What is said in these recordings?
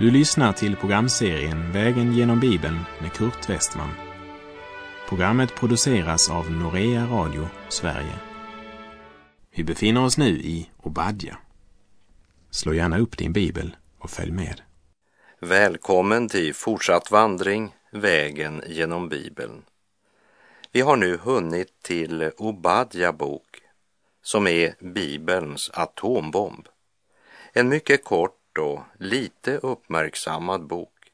Du lyssnar till programserien Vägen genom Bibeln med Kurt Westman. Programmet produceras av Norea Radio Sverige. Vi befinner oss nu i Obadja. Slå gärna upp din bibel och följ med. Välkommen till fortsatt vandring, vägen genom Bibeln. Vi har nu hunnit till Obadja bok, som är Bibelns atombomb. En mycket kort och lite uppmärksammad bok.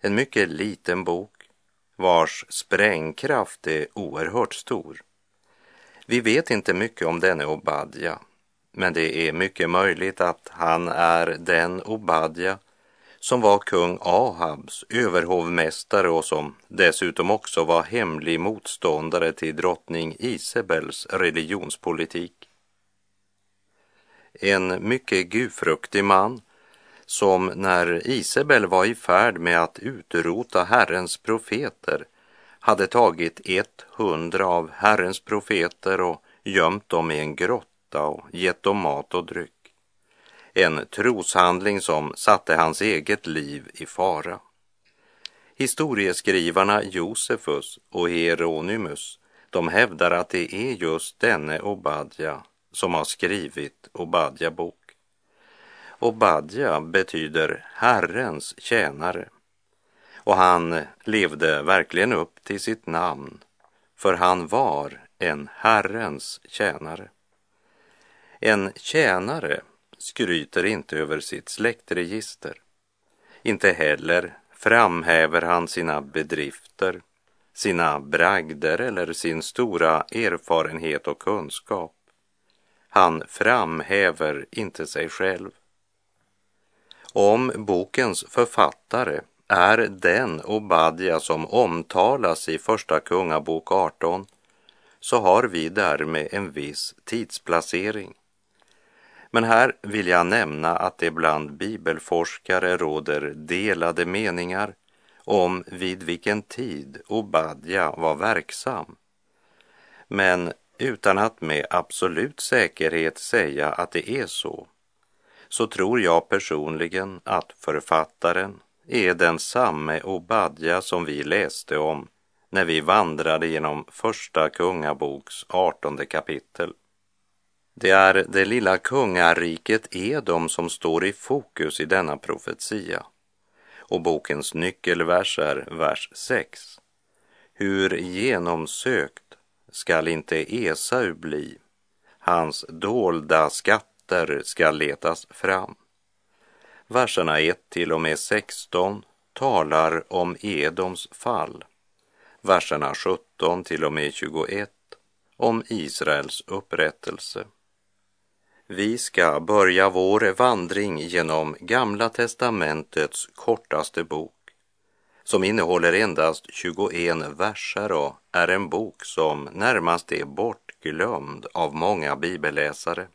En mycket liten bok vars sprängkraft är oerhört stor. Vi vet inte mycket om denne Obadja, men det är mycket möjligt att han är den Obadja som var kung Ahabs överhovmästare och som dessutom också var hemlig motståndare till drottning Isabels religionspolitik. En mycket gudfruktig man som när Isabel var i färd med att utrota Herrens profeter hade tagit 100 av Herrens profeter och gömt dem i en grotta och gett dem mat och dryck. En troshandling som satte hans eget liv i fara. Historieskrivarna Josefus och Hieronymus de hävdar att det är just denne Obadja som har skrivit Obadja bok. Obadja betyder Herrens tjänare och han levde verkligen upp till sitt namn för han var en Herrens tjänare. En tjänare skryter inte över sitt släktregister. Inte heller framhäver han sina bedrifter, sina bragder eller sin stora erfarenhet och kunskap. Han framhäver inte sig själv. Om bokens författare är den Obadja som omtalas i Första Kungabok 18 så har vi därmed en viss tidsplacering. Men här vill jag nämna att det bland bibelforskare råder delade meningar om vid vilken tid Obadja var verksam. Men utan att med absolut säkerhet säga att det är så, så tror jag personligen att författaren är den samme Obadja som vi läste om när vi vandrade genom Första Kungaboks artonde kapitel. Det är det lilla kungariket Edom som står i fokus i denna profetia. Och bokens nyckelvers är vers 6. Hur genomsökt skall inte Esau bli, hans dolda skatter ska letas fram. Verserna 1 till och med 16 talar om Edoms fall. Verserna 17 till och med 21 om Israels upprättelse. Vi ska börja vår vandring genom Gamla testamentets kortaste bok som innehåller endast 21 verser och är en bok som närmast är bortglömd av många bibelläsare.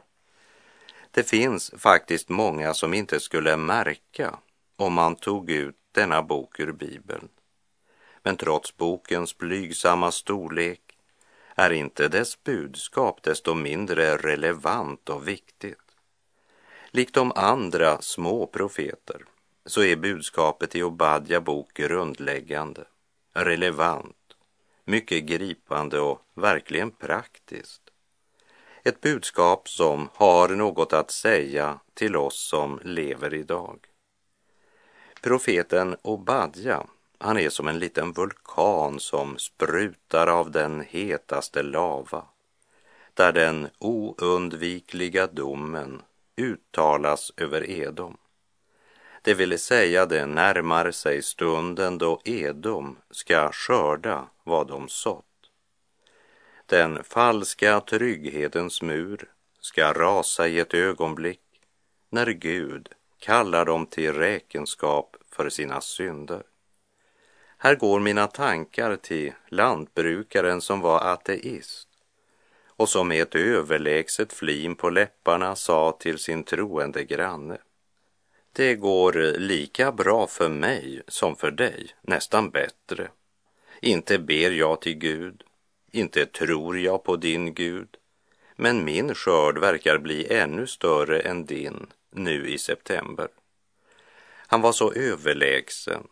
Det finns faktiskt många som inte skulle märka om man tog ut denna bok ur Bibeln. Men trots bokens blygsamma storlek är inte dess budskap desto mindre relevant och viktigt. Likt de andra små profeter så är budskapet i Obadja bok grundläggande, relevant, mycket gripande och verkligen praktiskt. Ett budskap som har något att säga till oss som lever idag. Profeten Obadja, han är som en liten vulkan som sprutar av den hetaste lava, där den oundvikliga domen uttalas över Edom. Det vill säga, det närmar sig stunden då Edom ska skörda vad de sått. Den falska trygghetens mur ska rasa i ett ögonblick när Gud kallar dem till räkenskap för sina synder. Här går mina tankar till lantbrukaren som var ateist och som med ett överlägset flin på läpparna sa till sin troende granne. Det går lika bra för mig som för dig, nästan bättre. Inte ber jag till Gud, inte tror jag på din Gud, men min skörd verkar bli ännu större än din nu i september. Han var så överlägsen,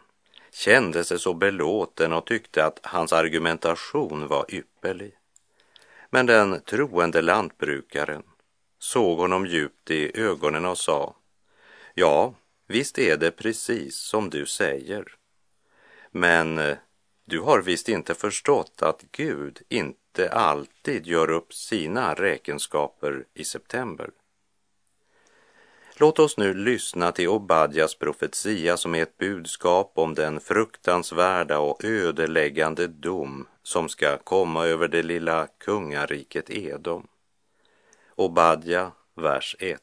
kände sig så belåten och tyckte att hans argumentation var ypperlig. Men den troende lantbrukaren såg honom djupt i ögonen och sa, ja, visst är det precis som du säger. Men eh, du har visst inte förstått att Gud inte alltid gör upp sina räkenskaper i september. Låt oss nu lyssna till Obadjas profetia som är ett budskap om den fruktansvärda och ödeläggande dom som ska komma över det lilla kungariket Edom. Obadja, vers 1.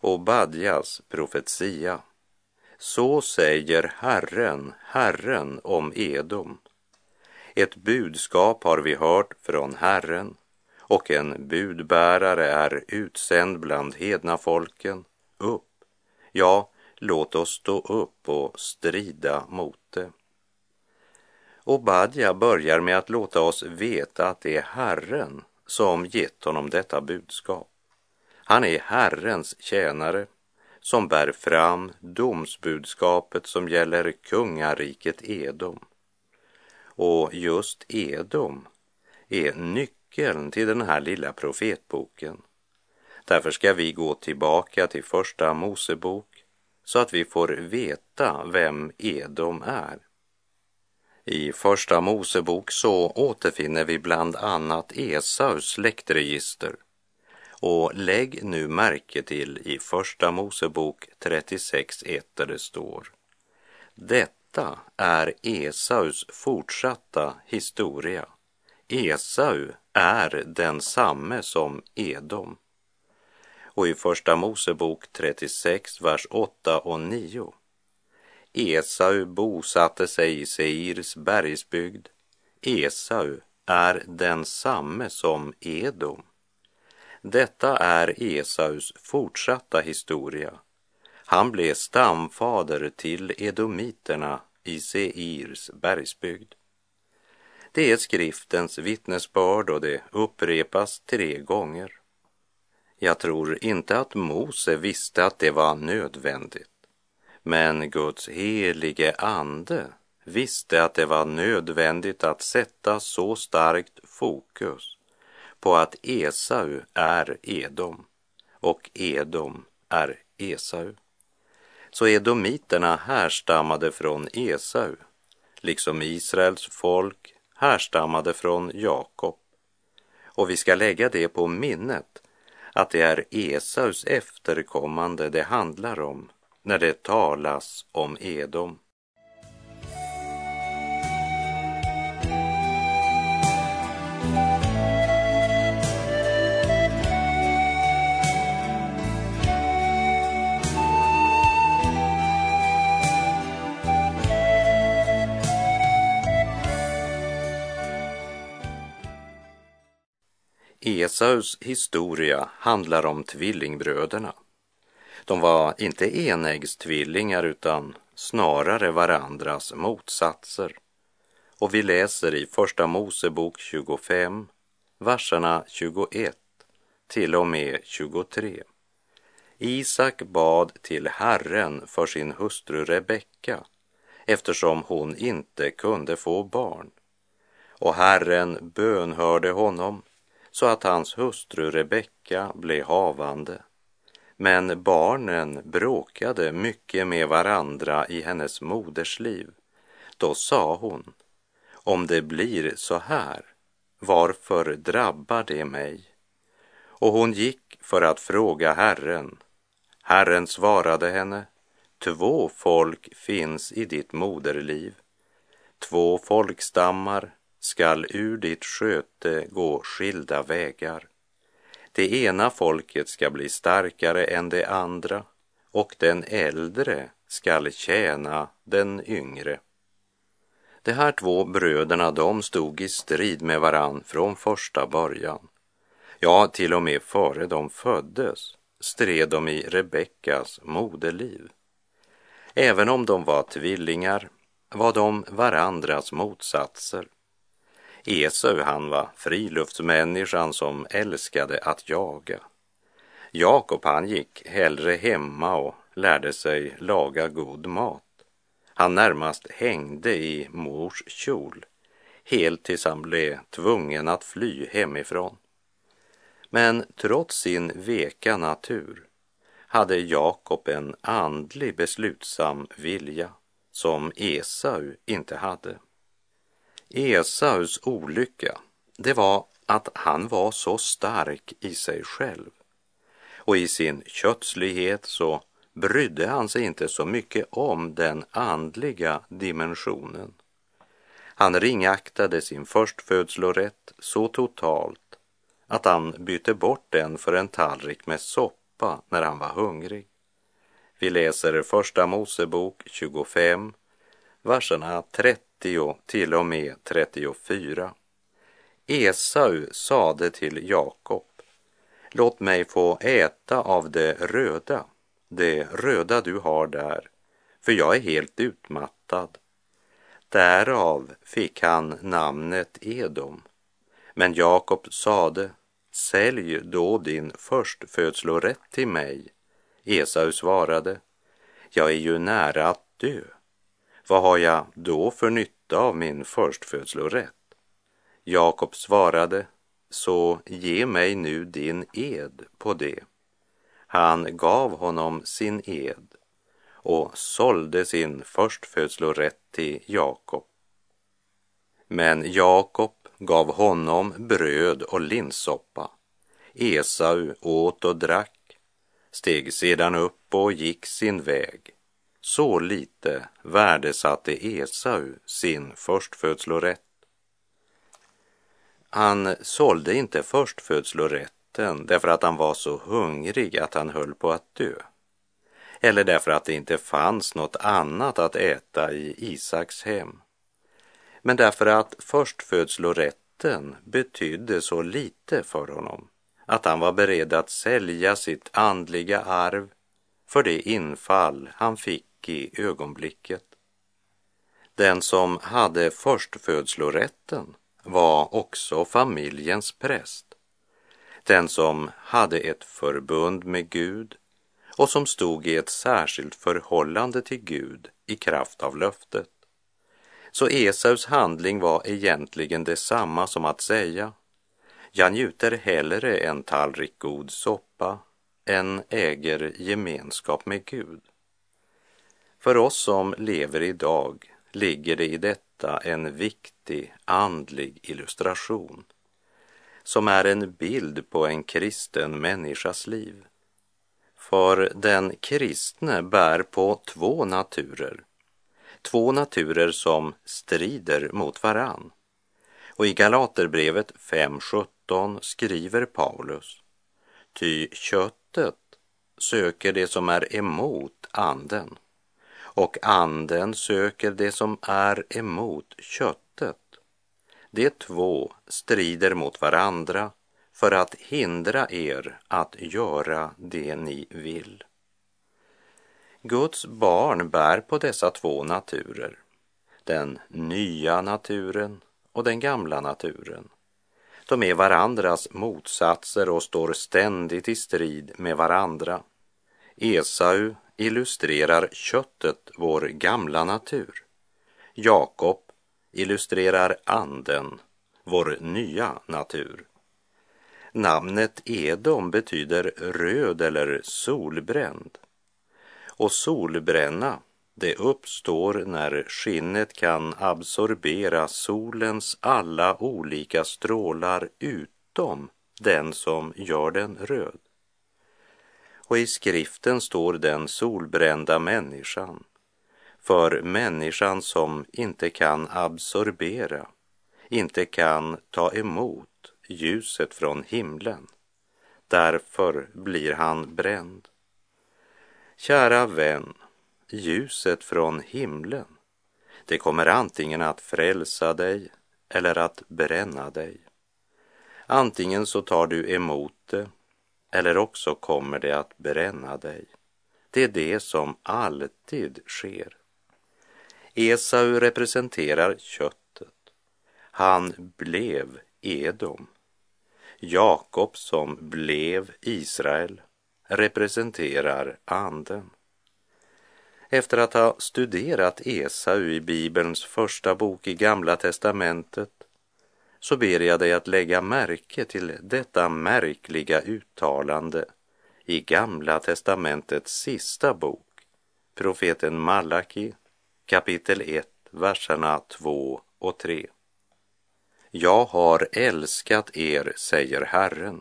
Obadjas profetia. Så säger Herren, Herren om Edom. Ett budskap har vi hört från Herren och en budbärare är utsänd bland hedna folken. Upp, ja, låt oss stå upp och strida mot det. Obadja börjar med att låta oss veta att det är Herren som gett honom detta budskap. Han är Herrens tjänare som bär fram domsbudskapet som gäller kungariket Edom. Och just Edom är nyckeln till den här lilla profetboken. Därför ska vi gå tillbaka till första Mosebok så att vi får veta vem Edom är. I Första Mosebok så återfinner vi bland annat Esaus släktregister. Och lägg nu märke till i Första Mosebok 36.1 där det står Detta är Esaus fortsatta historia. Esau är densamme som Edom. Och i Första Mosebok 36, vers 8 och 9 Esau bosatte sig i Seirs bergsbygd. Esau är densamme som Edom. Detta är Esaus fortsatta historia. Han blev stamfader till edomiterna i Seirs bergsbygd. Det är skriftens vittnesbörd och det upprepas tre gånger. Jag tror inte att Mose visste att det var nödvändigt. Men Guds helige ande visste att det var nödvändigt att sätta så starkt fokus på att Esau är Edom och Edom är Esau. Så edomiterna härstammade från Esau, liksom Israels folk härstammade från Jakob. Och vi ska lägga det på minnet att det är Esaus efterkommande det handlar om när det talas om Edom. Esaus historia handlar om tvillingbröderna. De var inte enäggstvillingar utan snarare varandras motsatser. Och vi läser i Första Mosebok 25, verserna 21 till och med 23. Isak bad till Herren för sin hustru Rebecka eftersom hon inte kunde få barn. Och Herren bönhörde honom så att hans hustru Rebecka blev havande. Men barnen bråkade mycket med varandra i hennes moders liv. Då sa hon, om det blir så här, varför drabbar det mig? Och hon gick för att fråga Herren. Herren svarade henne, två folk finns i ditt moderliv. Två folkstammar skall ur ditt sköte gå skilda vägar. Det ena folket ska bli starkare än det andra och den äldre skall tjäna den yngre. De här två bröderna, de stod i strid med varann från första början. Ja, till och med före de föddes stred de i Rebeckas moderliv. Även om de var tvillingar var de varandras motsatser. Esau han var friluftsmänniskan som älskade att jaga. Jakob han gick hellre hemma och lärde sig laga god mat. Han närmast hängde i mors kjol, helt tills han blev tvungen att fly hemifrån. Men trots sin veka natur hade Jakob en andlig beslutsam vilja som Esau inte hade. Esaus olycka, det var att han var så stark i sig själv. Och i sin kötslighet så brydde han sig inte så mycket om den andliga dimensionen. Han ringaktade sin förstfödslorätt så totalt att han bytte bort den för en tallrik med soppa när han var hungrig. Vi läser Första Mosebok 25, verserna 30 till och med 34. Esau sade till Jakob, låt mig få äta av det röda, det röda du har där, för jag är helt utmattad. Därav fick han namnet Edom. Men Jakob sade, sälj då din förstfödslorätt till mig. Esau svarade, jag är ju nära att dö. Vad har jag då för nytta av min förstfödslorätt? Jakob svarade, så ge mig nu din ed på det. Han gav honom sin ed och sålde sin förstfödslorätt till Jakob. Men Jakob gav honom bröd och linssoppa. Esau åt och drack, steg sedan upp och gick sin väg. Så lite värdesatte Esau sin förstfödslorätt. Han sålde inte förstfödslorätten därför att han var så hungrig att han höll på att dö. Eller därför att det inte fanns något annat att äta i Isaks hem. Men därför att förstfödslorätten betydde så lite för honom att han var beredd att sälja sitt andliga arv för det infall han fick i ögonblicket. Den som hade förstfödslorätten var också familjens präst. Den som hade ett förbund med Gud och som stod i ett särskilt förhållande till Gud i kraft av löftet. Så Esaus handling var egentligen detsamma som att säga jag njuter hellre en tallrik god soppa än äger gemenskap med Gud. För oss som lever idag ligger det i detta en viktig andlig illustration som är en bild på en kristen människas liv. För den kristne bär på två naturer, två naturer som strider mot varann. Och i Galaterbrevet 5.17 skriver Paulus, ty köttet söker det som är emot anden och anden söker det som är emot köttet. De två strider mot varandra för att hindra er att göra det ni vill. Guds barn bär på dessa två naturer, den nya naturen och den gamla naturen. De är varandras motsatser och står ständigt i strid med varandra. Esau illustrerar köttet, vår gamla natur. Jakob illustrerar anden, vår nya natur. Namnet Edom betyder röd eller solbränd. Och solbränna, det uppstår när skinnet kan absorbera solens alla olika strålar utom den som gör den röd. Och i skriften står den solbrända människan för människan som inte kan absorbera, inte kan ta emot ljuset från himlen. Därför blir han bränd. Kära vän, ljuset från himlen, det kommer antingen att frälsa dig eller att bränna dig. Antingen så tar du emot det eller också kommer det att bränna dig. Det är det som alltid sker. Esau representerar köttet. Han blev Edom. Jakob som blev Israel representerar anden. Efter att ha studerat Esau i Bibelns första bok i Gamla testamentet så ber jag dig att lägga märke till detta märkliga uttalande i Gamla testamentets sista bok, profeten Malaki, kapitel 1, verserna 2 och 3. Jag har älskat er, säger Herren,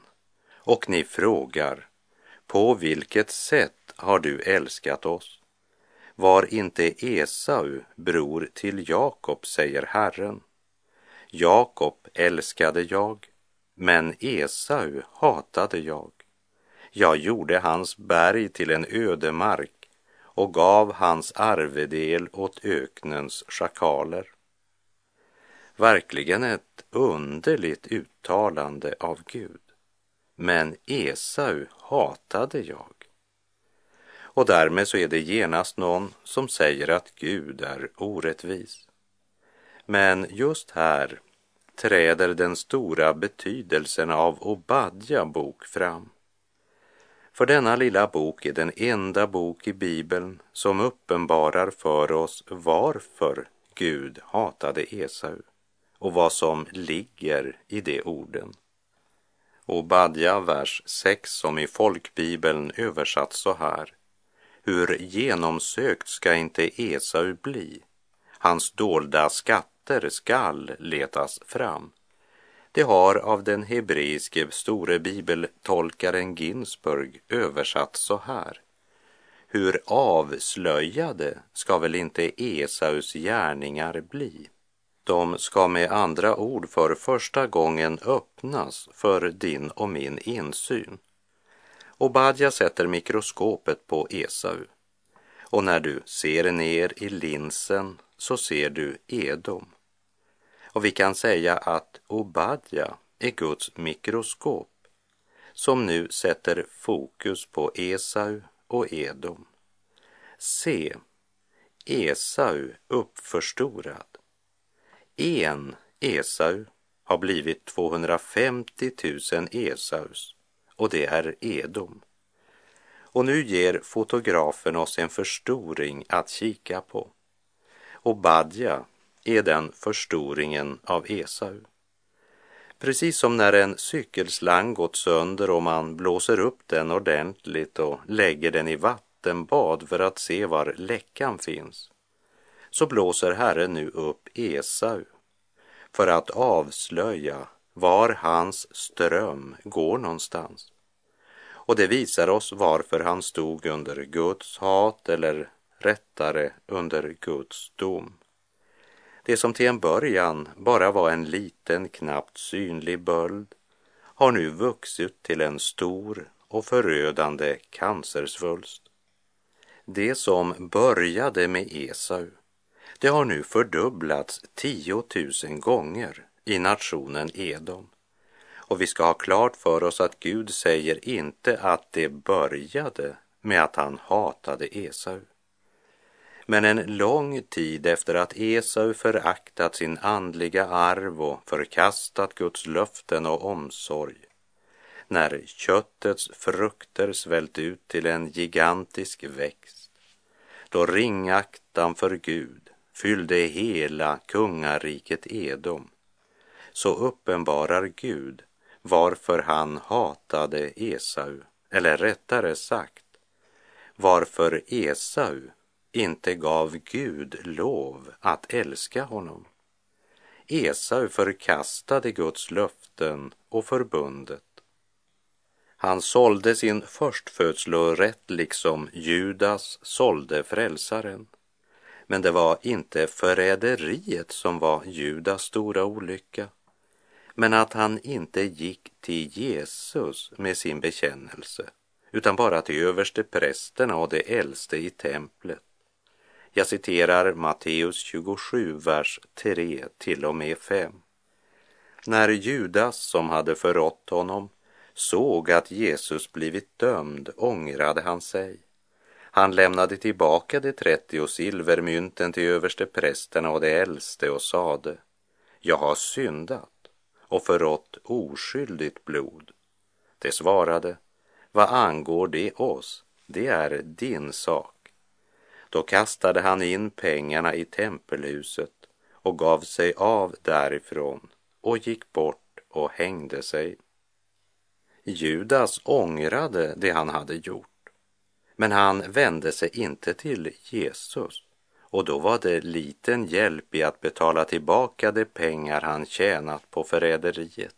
och ni frågar, på vilket sätt har du älskat oss? Var inte Esau bror till Jakob, säger Herren. Jakob älskade jag, men Esau hatade jag. Jag gjorde hans berg till en ödemark och gav hans arvedel åt öknens schakaler. Verkligen ett underligt uttalande av Gud. Men Esau hatade jag. Och därmed så är det genast någon som säger att Gud är orättvis. Men just här träder den stora betydelsen av Obadja bok fram. För denna lilla bok är den enda bok i Bibeln som uppenbarar för oss varför Gud hatade Esau och vad som ligger i de orden. Obadja, vers 6, som i folkbibeln översatts så här. Hur genomsökt ska inte Esau bli? Hans dolda skatter skall letas fram. Det har av den hebreiske store bibeltolkaren Ginsburg översatt så här. Hur avslöjade ska väl inte Esaus gärningar bli? De ska med andra ord för första gången öppnas för din och min insyn. Obadja sätter mikroskopet på Esau. Och när du ser ner i linsen så ser du Edom. Och vi kan säga att Obadja är Guds mikroskop som nu sätter fokus på Esau och Edom. Se, Esau uppförstorad. En Esau har blivit 250 000 Esaus och det är Edom. Och nu ger fotografen oss en förstoring att kika på. Och Badja är den förstoringen av Esau. Precis som när en cykelslang gått sönder och man blåser upp den ordentligt och lägger den i vattenbad för att se var läckan finns, så blåser Herren nu upp Esau för att avslöja var hans ström går någonstans. Och det visar oss varför han stod under Guds hat eller rättare under Guds dom. Det som till en början bara var en liten, knappt synlig böld har nu vuxit till en stor och förödande cancersvulst. Det som började med Esau, det har nu fördubblats 10 000 gånger i nationen Edom. Och vi ska ha klart för oss att Gud säger inte att det började med att han hatade Esau. Men en lång tid efter att Esau föraktat sin andliga arv och förkastat Guds löften och omsorg, när köttets frukter svällt ut till en gigantisk växt, då ringaktan för Gud fyllde hela kungariket Edom, så uppenbarar Gud varför han hatade Esau, eller rättare sagt, varför Esau inte gav Gud lov att älska honom. Esau förkastade Guds löften och förbundet. Han sålde sin förstfödslorätt liksom Judas sålde frälsaren. Men det var inte förräderiet som var Judas stora olycka, men att han inte gick till Jesus med sin bekännelse, utan bara till översteprästerna och de äldste i templet. Jag citerar Matteus 27, vers 3 till och med 5. När Judas, som hade förrått honom, såg att Jesus blivit dömd ångrade han sig. Han lämnade tillbaka de 30 silvermynten till översteprästerna och de äldste och sade, jag har syndat och förrått oskyldigt blod. Det svarade, vad angår det oss? Det är din sak. Då kastade han in pengarna i tempelhuset och gav sig av därifrån och gick bort och hängde sig. Judas ångrade det han hade gjort, men han vände sig inte till Jesus och då var det liten hjälp i att betala tillbaka de pengar han tjänat på förräderiet.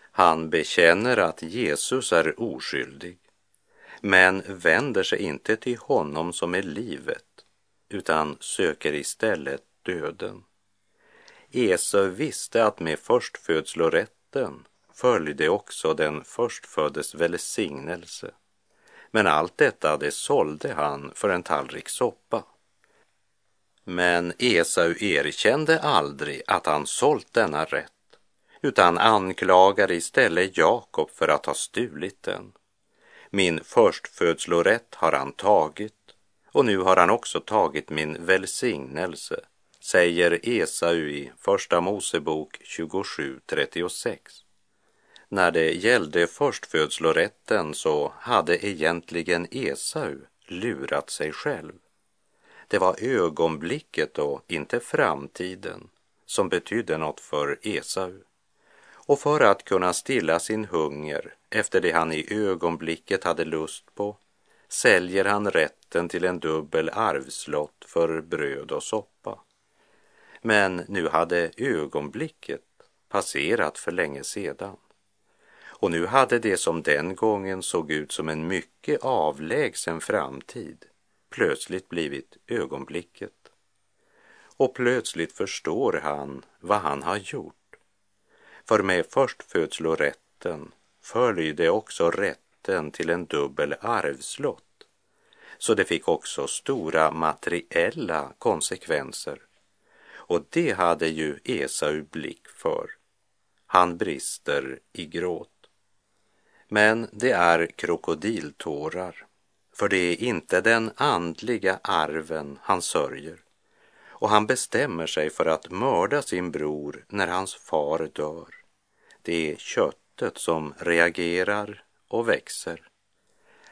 Han bekänner att Jesus är oskyldig, men vänder sig inte till honom som är livet, utan söker istället döden. Esau visste att med förstfödslorätten följde också den förstföddes välsignelse. Men allt detta det sålde han för en tallrik soppa. Men Esau erkände aldrig att han sålt denna rätt utan anklagar istället Jakob för att ha stulit den. Min förstfödslorätt har han tagit och nu har han också tagit min välsignelse, säger Esau i Första Mosebok 27.36. När det gällde förstfödslorätten så hade egentligen Esau lurat sig själv. Det var ögonblicket och inte framtiden som betydde något för Esau. Och för att kunna stilla sin hunger efter det han i ögonblicket hade lust på säljer han rätten till en dubbel arvslott för bröd och soppa. Men nu hade ögonblicket passerat för länge sedan. Och nu hade det som den gången såg ut som en mycket avlägsen framtid plötsligt blivit ögonblicket. Och plötsligt förstår han vad han har gjort. För med förstfödslorätten följde också rätten till en dubbel arvslott. Så det fick också stora materiella konsekvenser. Och det hade ju Esau blick för. Han brister i gråt. Men det är krokodiltårar för det är inte den andliga arven han sörjer och han bestämmer sig för att mörda sin bror när hans far dör. Det är köttet som reagerar och växer.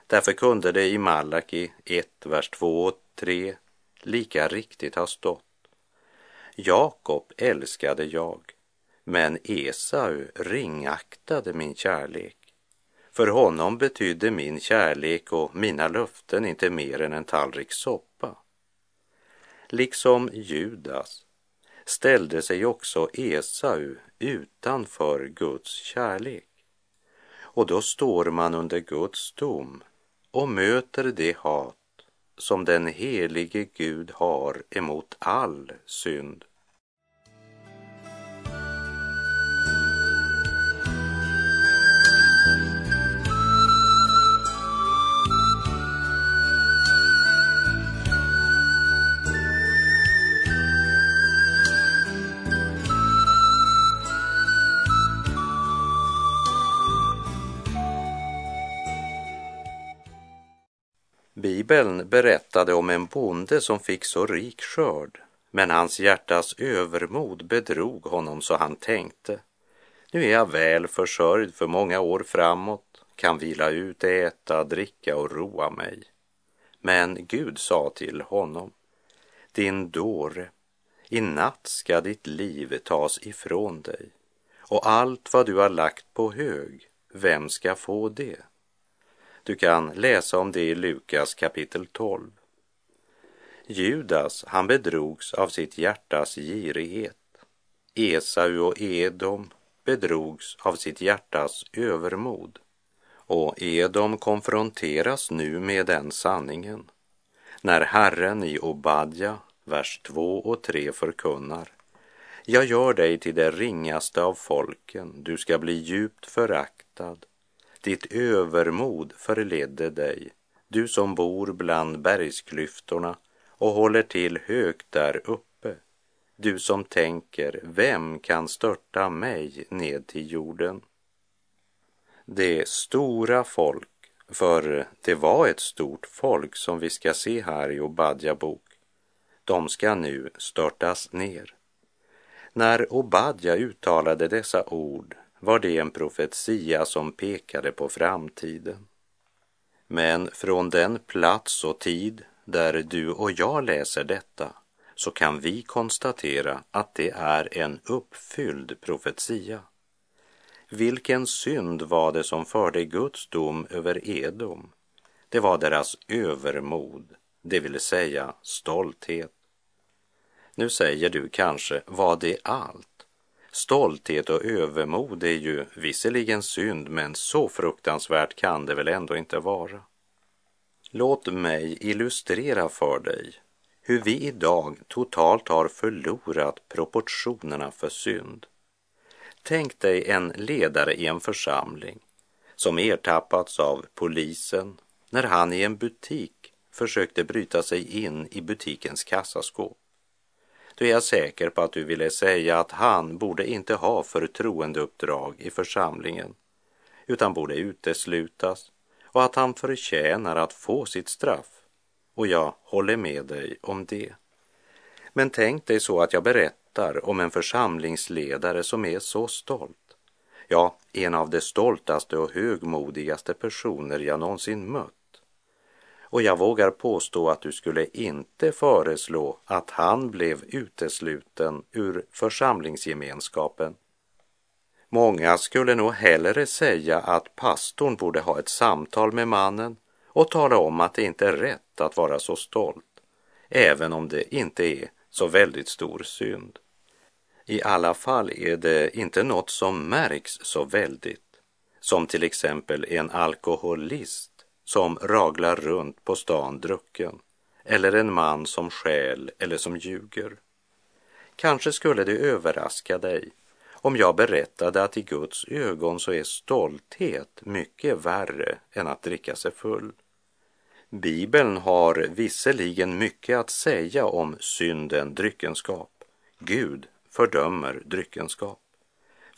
Därför kunde det i Malaki 1, vers 2 och 3 lika riktigt ha stått. Jakob älskade jag, men Esau ringaktade min kärlek. För honom betydde min kärlek och mina löften inte mer än en tallrik soppa. Liksom Judas ställde sig också Esau utanför Guds kärlek. Och då står man under Guds dom och möter det hat som den helige Gud har emot all synd. Bibeln berättade om en bonde som fick så rik skörd, men hans hjärtas övermod bedrog honom så han tänkte, nu är jag väl försörjd för många år framåt, kan vila ut, äta, dricka och roa mig. Men Gud sa till honom, din dåre, i natt ska ditt liv tas ifrån dig och allt vad du har lagt på hög, vem ska få det? Du kan läsa om det i Lukas kapitel 12. Judas, han bedrogs av sitt hjärtas girighet. Esau och Edom bedrogs av sitt hjärtas övermod. Och Edom konfronteras nu med den sanningen när Herren i Obadja, vers 2 och 3 förkunnar jag gör dig till det ringaste av folken, du ska bli djupt föraktad ditt övermod förledde dig, du som bor bland bergsklyftorna och håller till högt där uppe. Du som tänker, vem kan störta mig ned till jorden? Det stora folk, för det var ett stort folk som vi ska se här i Obadja bok, de ska nu störtas ner. När Obadja uttalade dessa ord var det en profetia som pekade på framtiden. Men från den plats och tid där du och jag läser detta så kan vi konstatera att det är en uppfylld profetia. Vilken synd var det som förde Guds dom över Edom? Det var deras övermod, det vill säga stolthet. Nu säger du kanske, var det allt? Stolthet och övermod är ju visserligen synd, men så fruktansvärt kan det väl ändå inte vara. Låt mig illustrera för dig hur vi idag totalt har förlorat proportionerna för synd. Tänk dig en ledare i en församling som ertappats av polisen när han i en butik försökte bryta sig in i butikens kassaskåp. Då är jag säker på att du ville säga att han borde inte ha förtroendeuppdrag i församlingen utan borde uteslutas och att han förtjänar att få sitt straff. Och jag håller med dig om det. Men tänk dig så att jag berättar om en församlingsledare som är så stolt. Ja, en av de stoltaste och högmodigaste personer jag någonsin mött. Och jag vågar påstå att du skulle inte föreslå att han blev utesluten ur församlingsgemenskapen. Många skulle nog hellre säga att pastorn borde ha ett samtal med mannen och tala om att det inte är rätt att vara så stolt, även om det inte är så väldigt stor synd. I alla fall är det inte något som märks så väldigt, som till exempel en alkoholist som raglar runt på stan drucken, eller en man som skäl eller som ljuger. Kanske skulle det överraska dig om jag berättade att i Guds ögon så är stolthet mycket värre än att dricka sig full. Bibeln har visserligen mycket att säga om synden dryckenskap. Gud fördömer dryckenskap.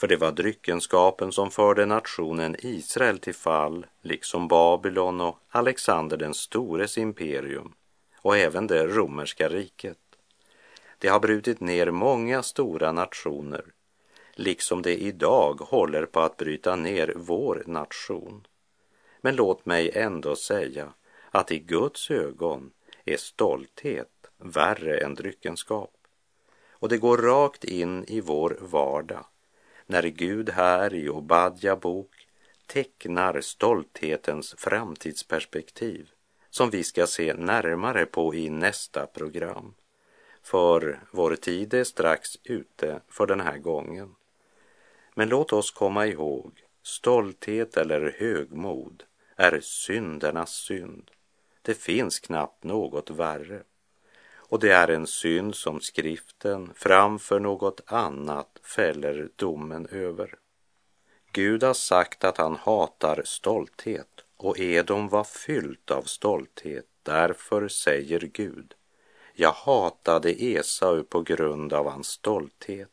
För det var dryckenskapen som förde nationen Israel till fall, liksom Babylon och Alexander den stores imperium och även det romerska riket. Det har brutit ner många stora nationer, liksom det idag håller på att bryta ner vår nation. Men låt mig ändå säga att i Guds ögon är stolthet värre än dryckenskap. Och det går rakt in i vår vardag när Gud här i Obadja bok tecknar stolthetens framtidsperspektiv som vi ska se närmare på i nästa program. För vår tid är strax ute för den här gången. Men låt oss komma ihåg, stolthet eller högmod är syndernas synd. Det finns knappt något värre. Och det är en synd som skriften framför något annat fäller domen över. Gud har sagt att han hatar stolthet och Edom var fyllt av stolthet. Därför säger Gud, jag hatade Esau på grund av hans stolthet.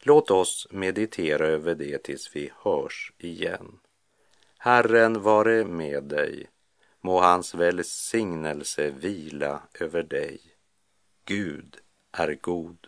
Låt oss meditera över det tills vi hörs igen. Herren vare med dig. Må hans välsignelse vila över dig. Gud är god.